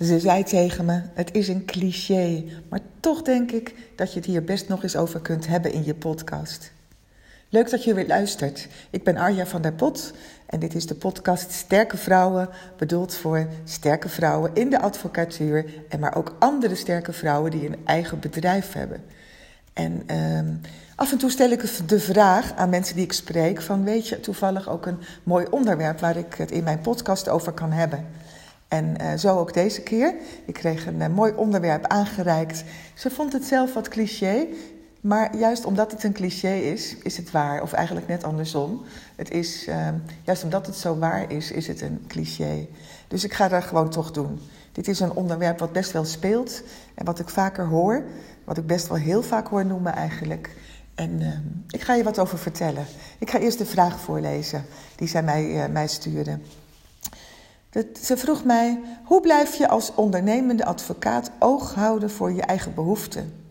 Ze zei tegen me: Het is een cliché, maar toch denk ik dat je het hier best nog eens over kunt hebben in je podcast. Leuk dat je weer luistert. Ik ben Arja van der Pot en dit is de podcast Sterke Vrouwen, bedoeld voor sterke vrouwen in de advocatuur en maar ook andere sterke vrouwen die een eigen bedrijf hebben. En ehm, af en toe stel ik de vraag aan mensen die ik spreek: van weet je toevallig ook een mooi onderwerp waar ik het in mijn podcast over kan hebben? En uh, zo ook deze keer. Ik kreeg een uh, mooi onderwerp aangereikt. Ze vond het zelf wat cliché. Maar juist omdat het een cliché is, is het waar. Of eigenlijk net andersom. Het is, uh, juist omdat het zo waar is, is het een cliché. Dus ik ga dat gewoon toch doen. Dit is een onderwerp wat best wel speelt. En wat ik vaker hoor. Wat ik best wel heel vaak hoor noemen eigenlijk. En ehm, ik ga je wat over vertellen. Ik ga eerst de vraag voorlezen die zij mij, mij stuurde. Ze vroeg mij: hoe blijf je als ondernemende advocaat oog houden voor je eigen behoeften?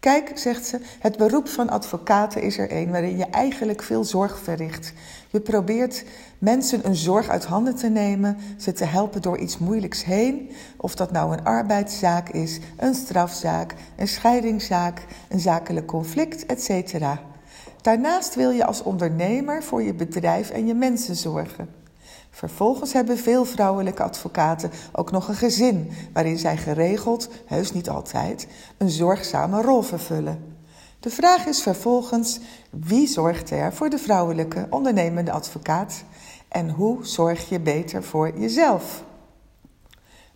Kijk, zegt ze, het beroep van advocaten is er een waarin je eigenlijk veel zorg verricht. Je probeert mensen een zorg uit handen te nemen, ze te helpen door iets moeilijks heen, of dat nou een arbeidszaak is, een strafzaak, een scheidingszaak, een zakelijk conflict, etc. Daarnaast wil je als ondernemer voor je bedrijf en je mensen zorgen. Vervolgens hebben veel vrouwelijke advocaten ook nog een gezin waarin zij geregeld, heus niet altijd, een zorgzame rol vervullen. De vraag is vervolgens: wie zorgt er voor de vrouwelijke ondernemende advocaat en hoe zorg je beter voor jezelf?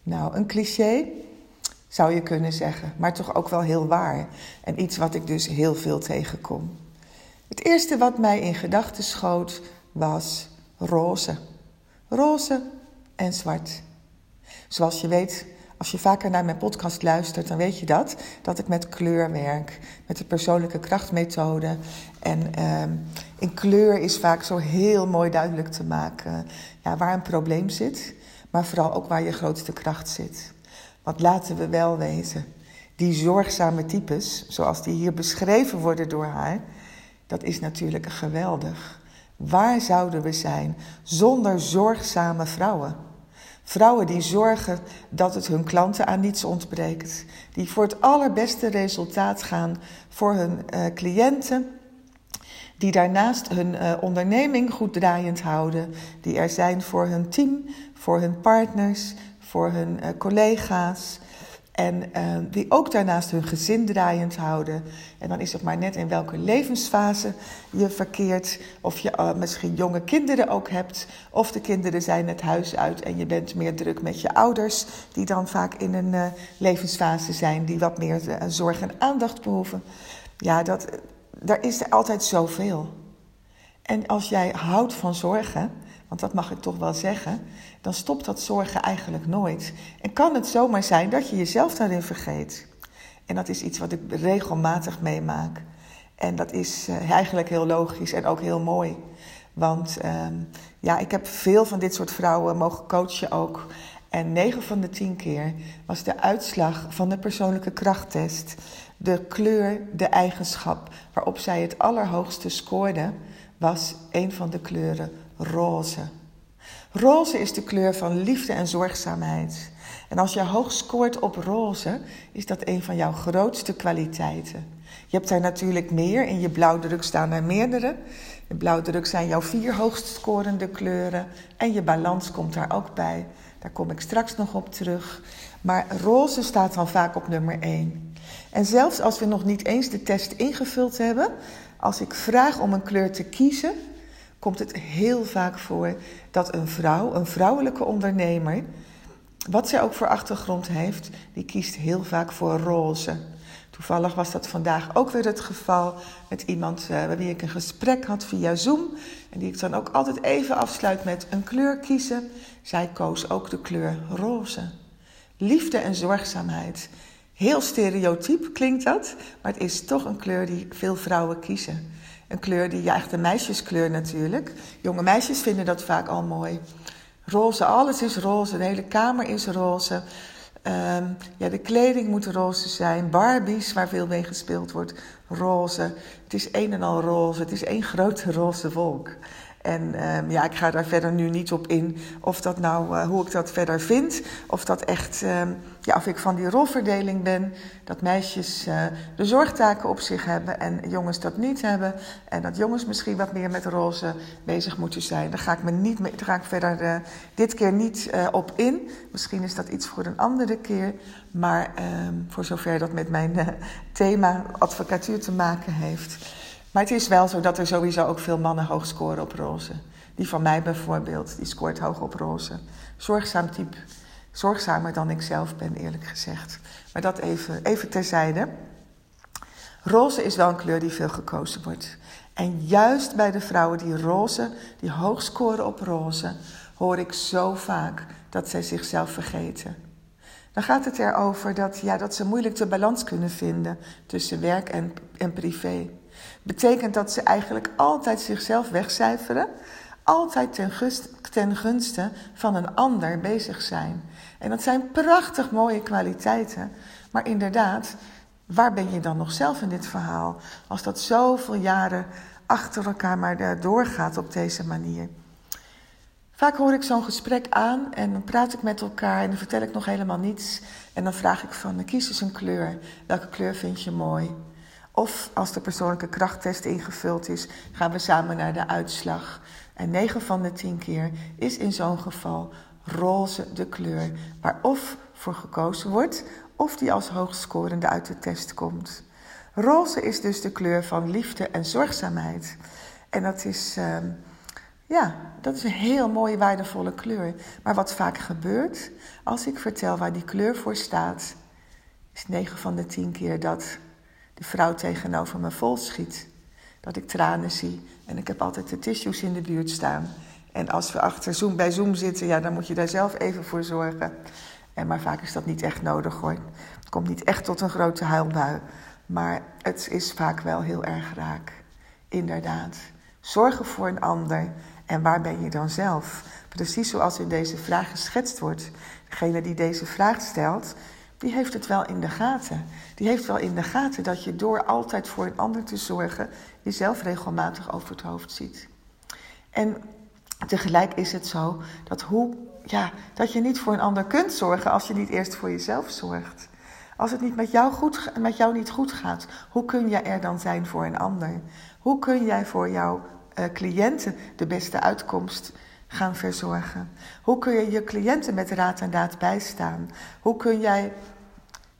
Nou, een cliché zou je kunnen zeggen, maar toch ook wel heel waar en iets wat ik dus heel veel tegenkom. Het eerste wat mij in gedachten schoot was roze roze en zwart. Zoals je weet, als je vaker naar mijn podcast luistert, dan weet je dat. Dat ik met kleur werk, met de persoonlijke krachtmethode. En ehm, in kleur is vaak zo heel mooi duidelijk te maken ja, waar een probleem zit, maar vooral ook waar je grootste kracht zit. Want laten we wel weten, die zorgzame types, zoals die hier beschreven worden door haar, dat is natuurlijk geweldig. Waar zouden we zijn zonder zorgzame vrouwen? Vrouwen die zorgen dat het hun klanten aan niets ontbreekt. Die voor het allerbeste resultaat gaan voor hun uh, cliënten. Die daarnaast hun uh, onderneming goed draaiend houden. Die er zijn voor hun team, voor hun partners, voor hun uh, collega's. En uh, die ook daarnaast hun gezin draaiend houden. En dan is het maar net in welke levensfase je verkeert. Of je uh, misschien jonge kinderen ook hebt. Of de kinderen zijn het huis uit en je bent meer druk met je ouders. Die dan vaak in een uh, levensfase zijn die wat meer zorg en aandacht behoeven. Ja, dat, daar is er altijd zoveel. En als jij houdt van zorgen want dat mag ik toch wel zeggen, dan stopt dat zorgen eigenlijk nooit. En kan het zomaar zijn dat je jezelf daarin vergeet. En dat is iets wat ik regelmatig meemaak. En dat is uh, eigenlijk heel logisch en ook heel mooi. Want uh, ja, ik heb veel van dit soort vrouwen mogen coachen ook. En 9 van de 10 keer was de uitslag van de persoonlijke krachttest, de kleur, de eigenschap waarop zij het allerhoogste scoorde, was een van de kleuren roze. Roze is de kleur van liefde en zorgzaamheid. En als je hoog scoort op roze, is dat een van jouw grootste kwaliteiten. Je hebt daar natuurlijk meer. In je blauwdruk staan er meerdere. In blauwdruk zijn jouw vier hoogst scorende kleuren. En je balans komt daar ook bij. Daar kom ik straks nog op terug. Maar roze staat dan vaak op nummer 1. En zelfs als we nog niet eens de test ingevuld hebben, als ik vraag om een kleur te kiezen, komt het heel vaak voor dat een vrouw, een vrouwelijke ondernemer, wat zij ook voor achtergrond heeft, die kiest heel vaak voor roze. Toevallig was dat vandaag ook weer het geval met iemand uh, wie ik een gesprek had via Zoom. En die ik dan ook altijd even afsluit met een kleur kiezen. Zij koos ook de kleur roze. Liefde en zorgzaamheid. Heel stereotyp klinkt dat, maar het is toch een kleur die veel vrouwen kiezen. Een kleur die, ja, echt een meisjeskleur natuurlijk. Jonge meisjes vinden dat vaak al mooi. Roze, alles is roze, de hele kamer is roze. Um, ja, de kleding moet roze zijn. Barbies, waar veel mee gespeeld wordt, roze. Het is een en al roze. Het is één grote roze wolk. En ehm, ja, ik ga daar verder nu niet op in of dat nou, uh, hoe ik dat verder vind. Of dat echt, ehm, ja, of ik van die rolverdeling ben. Dat meisjes uh, de zorgtaken op zich hebben en jongens dat niet hebben. En dat jongens misschien wat meer met roze bezig moeten zijn. Daar ga ik, me niet daar ga ik verder uh, dit keer niet op in. Misschien is dat iets voor een andere keer. Maar ehm, voor zover dat met mijn thema advocatuur te maken heeft. Maar het is wel zo dat er sowieso ook veel mannen hoog scoren op roze. Die van mij bijvoorbeeld, die scoort hoog op roze. Zorgzaam type. Zorgzamer dan ik zelf ben, eerlijk gezegd. Maar dat even, even terzijde. Roze is wel een kleur die veel gekozen wordt. En juist bij de vrouwen die roze, die hoog scoren op roze, hoor ik zo vaak dat zij zichzelf vergeten. Dan gaat het erover dat, ja, dat ze moeilijk de balans kunnen vinden tussen werk en, en privé. Betekent dat ze eigenlijk altijd zichzelf wegcijferen, altijd ten, ten gunste van een ander bezig zijn. En dat zijn prachtig mooie kwaliteiten, maar inderdaad, waar ben je dan nog zelf in dit verhaal? Als dat zoveel jaren achter elkaar maar doorgaat op deze manier. Vaak hoor ik zo'n gesprek aan en dan praat ik met elkaar en dan vertel ik nog helemaal niets. En dan vraag ik van, kies eens een kleur. Welke kleur vind je mooi? Of als de persoonlijke krachttest ingevuld is, gaan we samen naar de uitslag. En 9 van de 10 keer is in zo'n geval roze de kleur waar of voor gekozen wordt, of die als hoogscorende uit de test komt. Roze is dus de kleur van liefde en zorgzaamheid. En dat is, uh, ja, dat is een heel mooie, waardevolle kleur. Maar wat vaak gebeurt, als ik vertel waar die kleur voor staat, is 9 van de 10 keer dat de vrouw tegenover me vol schiet. Dat ik tranen zie. En ik heb altijd de tissues in de buurt staan. En als we achter Zoom, bij Zoom zitten, ja, dan moet je daar zelf even voor zorgen. En maar vaak is dat niet echt nodig hoor. Het komt niet echt tot een grote huilbui. Maar het is vaak wel heel erg raak. Inderdaad. Zorgen voor een ander. En waar ben je dan zelf? Precies zoals in deze vraag geschetst wordt. Degene die deze vraag stelt, die heeft het wel in de gaten. Die heeft wel in de gaten dat je door altijd voor een ander te zorgen, jezelf regelmatig over het hoofd ziet. En tegelijk is het zo dat, hoe, ja, dat je niet voor een ander kunt zorgen als je niet eerst voor jezelf zorgt. Als het niet met jou, goed, met jou niet goed gaat, hoe kun jij er dan zijn voor een ander? Hoe kun jij voor jouw uh, cliënten de beste uitkomst gaan verzorgen? Hoe kun je je cliënten met raad en daad bijstaan? Hoe kun jij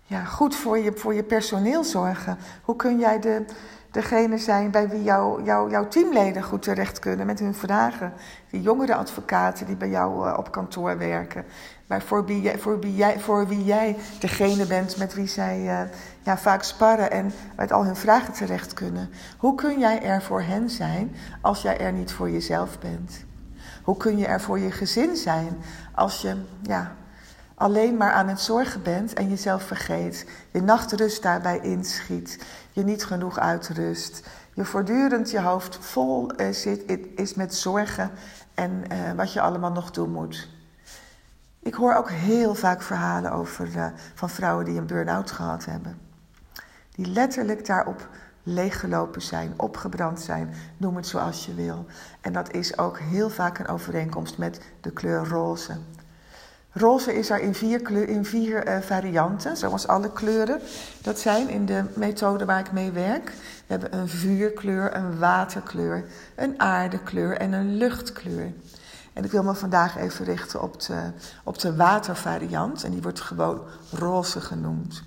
ja, goed voor je, voor je personeel zorgen? Hoe kun jij de, degene zijn bij wie jou, jou, jouw teamleden goed terecht kunnen met hun vragen? Die jongere advocaten die bij jou uh, op kantoor werken. Maar voor wie, jij, voor, wie jij, voor wie jij degene bent met wie zij uh, ja, vaak sparren en met al hun vragen terecht kunnen. Hoe kun jij er voor hen zijn als jij er niet voor jezelf bent? Hoe kun je er voor je gezin zijn als je ja, alleen maar aan het zorgen bent en jezelf vergeet, je nachtrust daarbij inschiet, je niet genoeg uitrust, je voortdurend je hoofd vol uh, zit, is met zorgen en uh, wat je allemaal nog doen moet. Ik hoor ook heel vaak verhalen over, uh, van vrouwen die een burn-out gehad hebben. Die letterlijk daarop leeggelopen zijn, opgebrand zijn, noem het zoals je wil. En dat is ook heel vaak een overeenkomst met de kleur roze. Roze is er in vier, kleur, in vier uh, varianten, zoals alle kleuren. Dat zijn in de methode waar ik mee werk. We hebben een vuurkleur, een waterkleur, een aardekleur en een luchtkleur. En ik wil me vandaag even richten op de, op de watervariant. En die wordt gewoon roze genoemd.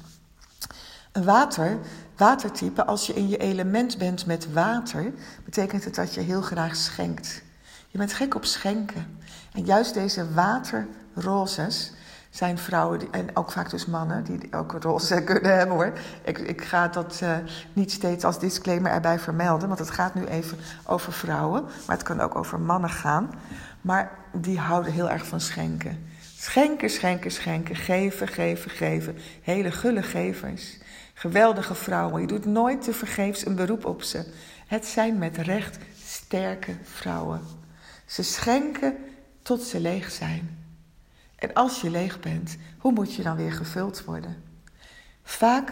Water, watertype, als je in je element bent met water, betekent het dat je heel graag schenkt. Je bent gek op schenken. En juist deze waterrozes zijn vrouwen, en ook vaak dus mannen, die ook roze kunnen hebben hoor. Ik, ik ga dat uh, niet steeds als disclaimer erbij vermelden, want het gaat nu even over vrouwen, maar het kan ook over mannen gaan. Maar die houden heel erg van schenken. Schenken, schenken, schenken, geven, geven, geven. Hele gulle gevers. Geweldige vrouwen. Je doet nooit te vergeefs een beroep op ze. Het zijn met recht sterke vrouwen. Ze schenken tot ze leeg zijn. En als je leeg bent, hoe moet je dan weer gevuld worden? Vaak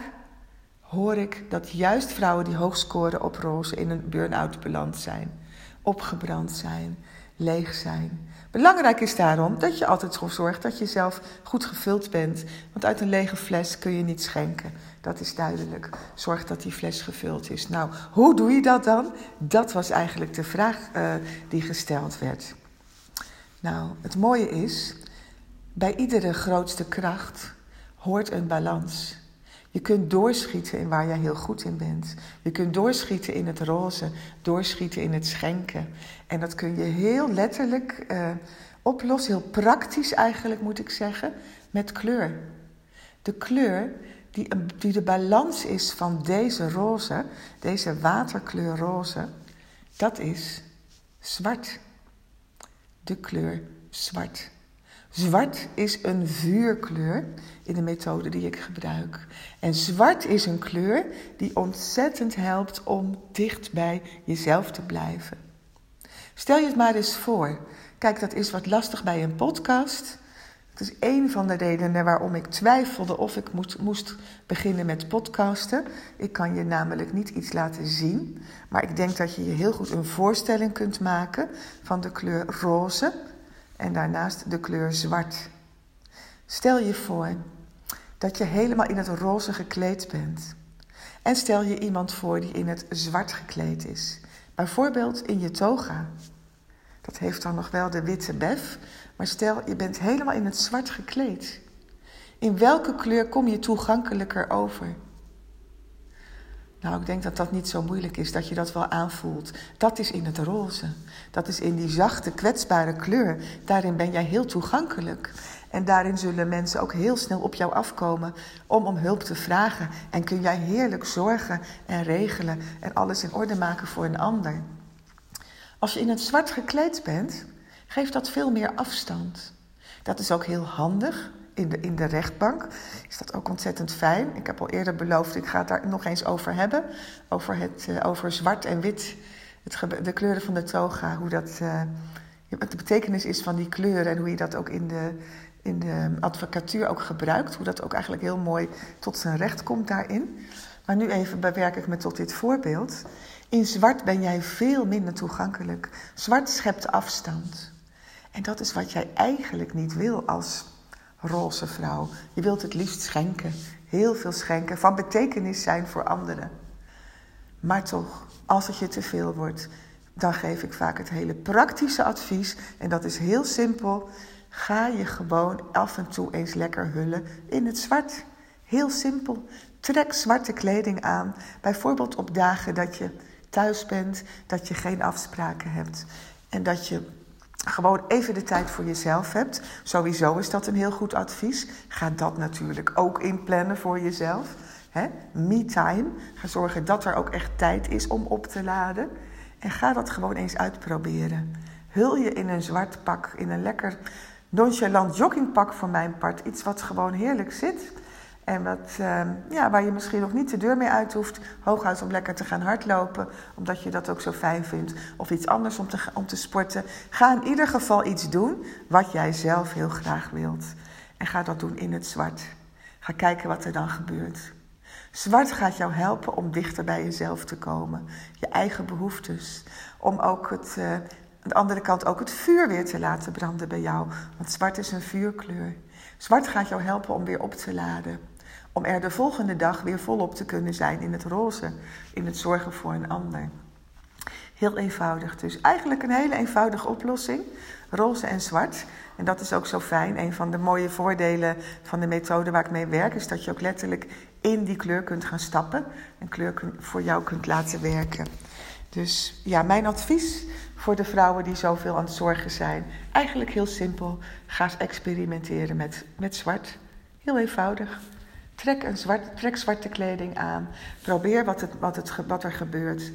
hoor ik dat juist vrouwen die hoog scoren op roze in een burn-out beland zijn. opgebrand zijn, leeg zijn. Belangrijk is daarom dat je altijd ervoor zorgt dat je zelf goed gevuld bent. Want uit een lege fles kun je niet schenken. Dat is duidelijk. Zorg dat die fles gevuld is. Nou, hoe doe je dat dan? Dat was eigenlijk de vraag uh, die gesteld werd. Nou, het mooie is, bij iedere grootste kracht hoort een balans. Je kunt doorschieten in waar jij heel goed in bent. Je kunt doorschieten in het roze, doorschieten in het schenken. En dat kun je heel letterlijk uh, oplossen, heel praktisch eigenlijk moet ik zeggen, met kleur. De kleur die, die de balans is van deze roze, deze waterkleur roze, dat is zwart. De kleur zwart. Zwart is een vuurkleur in de methode die ik gebruik. En zwart is een kleur die ontzettend helpt om dicht bij jezelf te blijven. Stel je het maar eens voor. Kijk, dat is wat lastig bij een podcast. Het is een van de redenen waarom ik twijfelde of ik moest, moest beginnen met podcasten. Ik kan je namelijk niet iets laten zien, maar ik denk dat je je heel goed een voorstelling kunt maken van de kleur roze en daarnaast de kleur zwart. Stel je voor dat je helemaal in het roze gekleed bent. En stel je iemand voor die in het zwart gekleed is. Bijvoorbeeld in je toga. Dat heeft dan nog wel de witte bef. Maar stel je bent helemaal in het zwart gekleed. In welke kleur kom je toegankelijker over? Nou, ik denk dat dat niet zo moeilijk is, dat je dat wel aanvoelt. Dat is in het roze. Dat is in die zachte, kwetsbare kleur. Daarin ben jij heel toegankelijk. En daarin zullen mensen ook heel snel op jou afkomen om om hulp te vragen. En kun jij heerlijk zorgen en regelen en alles in orde maken voor een ander. Als je in het zwart gekleed bent, geeft dat veel meer afstand. Dat is ook heel handig in de, in de rechtbank. Is dat ook ontzettend fijn. Ik heb al eerder beloofd, ik ga het daar nog eens over hebben. Over, het, uh, over zwart en wit. Het, de kleuren van de toga. Hoe dat, uh, wat de betekenis is van die kleuren. En hoe je dat ook in de, in de advocatuur ook gebruikt. Hoe dat ook eigenlijk heel mooi tot zijn recht komt daarin. Maar nu even bewerk ik me tot dit voorbeeld. In zwart ben jij veel minder toegankelijk. Zwart schept afstand. En dat is wat jij eigenlijk niet wil als roze vrouw. Je wilt het liefst schenken, heel veel schenken, van betekenis zijn voor anderen. Maar toch, als het je te veel wordt, dan geef ik vaak het hele praktische advies. En dat is heel simpel. Ga je gewoon af en toe eens lekker hullen in het zwart. Heel simpel. Trek zwarte kleding aan. Bijvoorbeeld op dagen dat je thuis bent, dat je geen afspraken hebt. En dat je gewoon even de tijd voor jezelf hebt. Sowieso is dat een heel goed advies. Ga dat natuurlijk ook inplannen voor jezelf. Me-time. Ga zorgen dat er ook echt tijd is om op te laden. En ga dat gewoon eens uitproberen. Hul je in een zwart pak, in een lekker nonchalant joggingpak voor mijn part. Iets wat gewoon heerlijk zit. En wat, uh, ja, waar je misschien nog niet de deur mee uit hoeft. Hooguit om lekker te gaan hardlopen, omdat je dat ook zo fijn vindt. Of iets anders om te, om te sporten. Ga in ieder geval iets doen wat jij zelf heel graag wilt. En ga dat doen in het zwart. Ga kijken wat er dan gebeurt. Zwart gaat jou helpen om dichter bij jezelf te komen. Je eigen behoeftes. Om ook het, uh, aan de andere kant ook het vuur weer te laten branden bij jou. Want zwart is een vuurkleur. Zwart gaat jou helpen om weer op te laden. Om er de volgende dag weer volop te kunnen zijn in het roze, in het zorgen voor een ander. Heel eenvoudig dus. Eigenlijk een hele eenvoudige oplossing. Roze en zwart. En dat is ook zo fijn. Een van de mooie voordelen van de methode waar ik mee werk... is dat je ook letterlijk in die kleur kunt gaan stappen. En kleur voor jou kunt laten werken. Dus ja, mijn advies voor de vrouwen die zoveel aan het zorgen zijn... eigenlijk heel simpel. Ga eens experimenteren met, met zwart. Heel eenvoudig. Trek, een zwart, trek zwarte kleding aan. Probeer wat, het, wat, het, wat er gebeurt.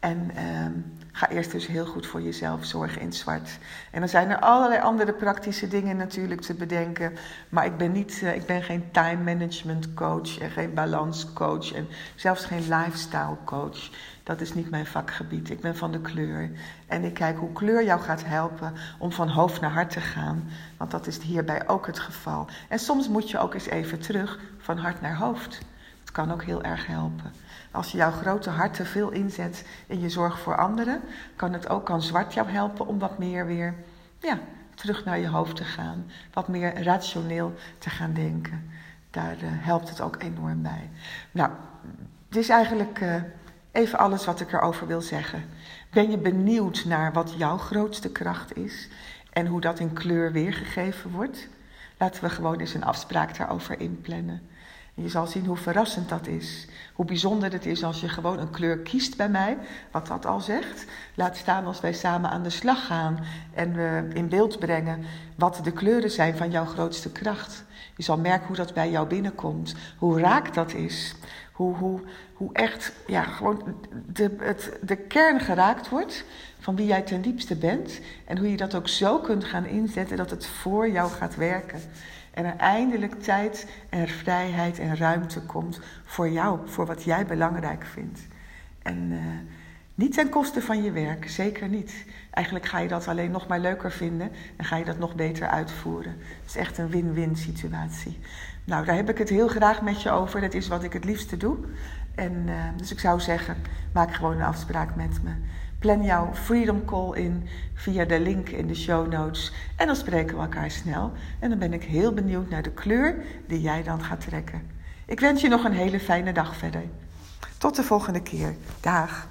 En ehm, ga eerst dus heel goed voor jezelf zorgen in zwart. En dan zijn er allerlei andere praktische dingen natuurlijk te bedenken. Maar ik ben, niet, uh, ik ben geen time management coach en geen balans coach en zelfs geen lifestyle coach. Dat is niet mijn vakgebied. Ik ben van de kleur. En ik kijk hoe kleur jou gaat helpen om van hoofd naar hart te gaan. Want dat is hierbij ook het geval. En soms moet je ook eens even terug van hart naar hoofd. Het kan ook heel erg helpen. Als je jouw grote hart te veel inzet in je zorg voor anderen, kan het ook kan zwart jou helpen om wat meer weer ja, terug naar je hoofd te gaan. Wat meer rationeel te gaan denken. Daar uh, helpt het ook enorm bij. Nou, dit is eigenlijk uh, even alles wat ik erover wil zeggen. Ben je benieuwd naar wat jouw grootste kracht is en hoe dat in kleur weergegeven wordt? Laten we gewoon eens een afspraak daarover inplannen. Je zal zien hoe verrassend dat is. Hoe bijzonder het is als je gewoon een kleur kiest bij mij, wat dat al zegt. Laat staan als wij samen aan de slag gaan en we in beeld brengen wat de kleuren zijn van jouw grootste kracht. Je zal merken hoe dat bij jou binnenkomt, hoe raak dat is. Hoe, hoe, hoe echt ja, gewoon de, het, de kern geraakt wordt van wie jij ten diepste bent. En hoe je dat ook zo kunt gaan inzetten dat het voor jou gaat werken. En er eindelijk tijd en vrijheid en ruimte komt voor jou, voor wat jij belangrijk vindt. En uh, niet ten koste van je werk, zeker niet. Eigenlijk ga je dat alleen nog maar leuker vinden en ga je dat nog beter uitvoeren. Het is echt een win-win situatie. Nou, daar heb ik het heel graag met je over. Dat is wat ik het liefste doe. En, uh, dus ik zou zeggen, maak gewoon een afspraak met me. Plan jouw Freedom Call in via de link in de show notes. En dan spreken we elkaar snel. En dan ben ik heel benieuwd naar de kleur die jij dan gaat trekken. Ik wens je nog een hele fijne dag verder. Tot de volgende keer. Dag.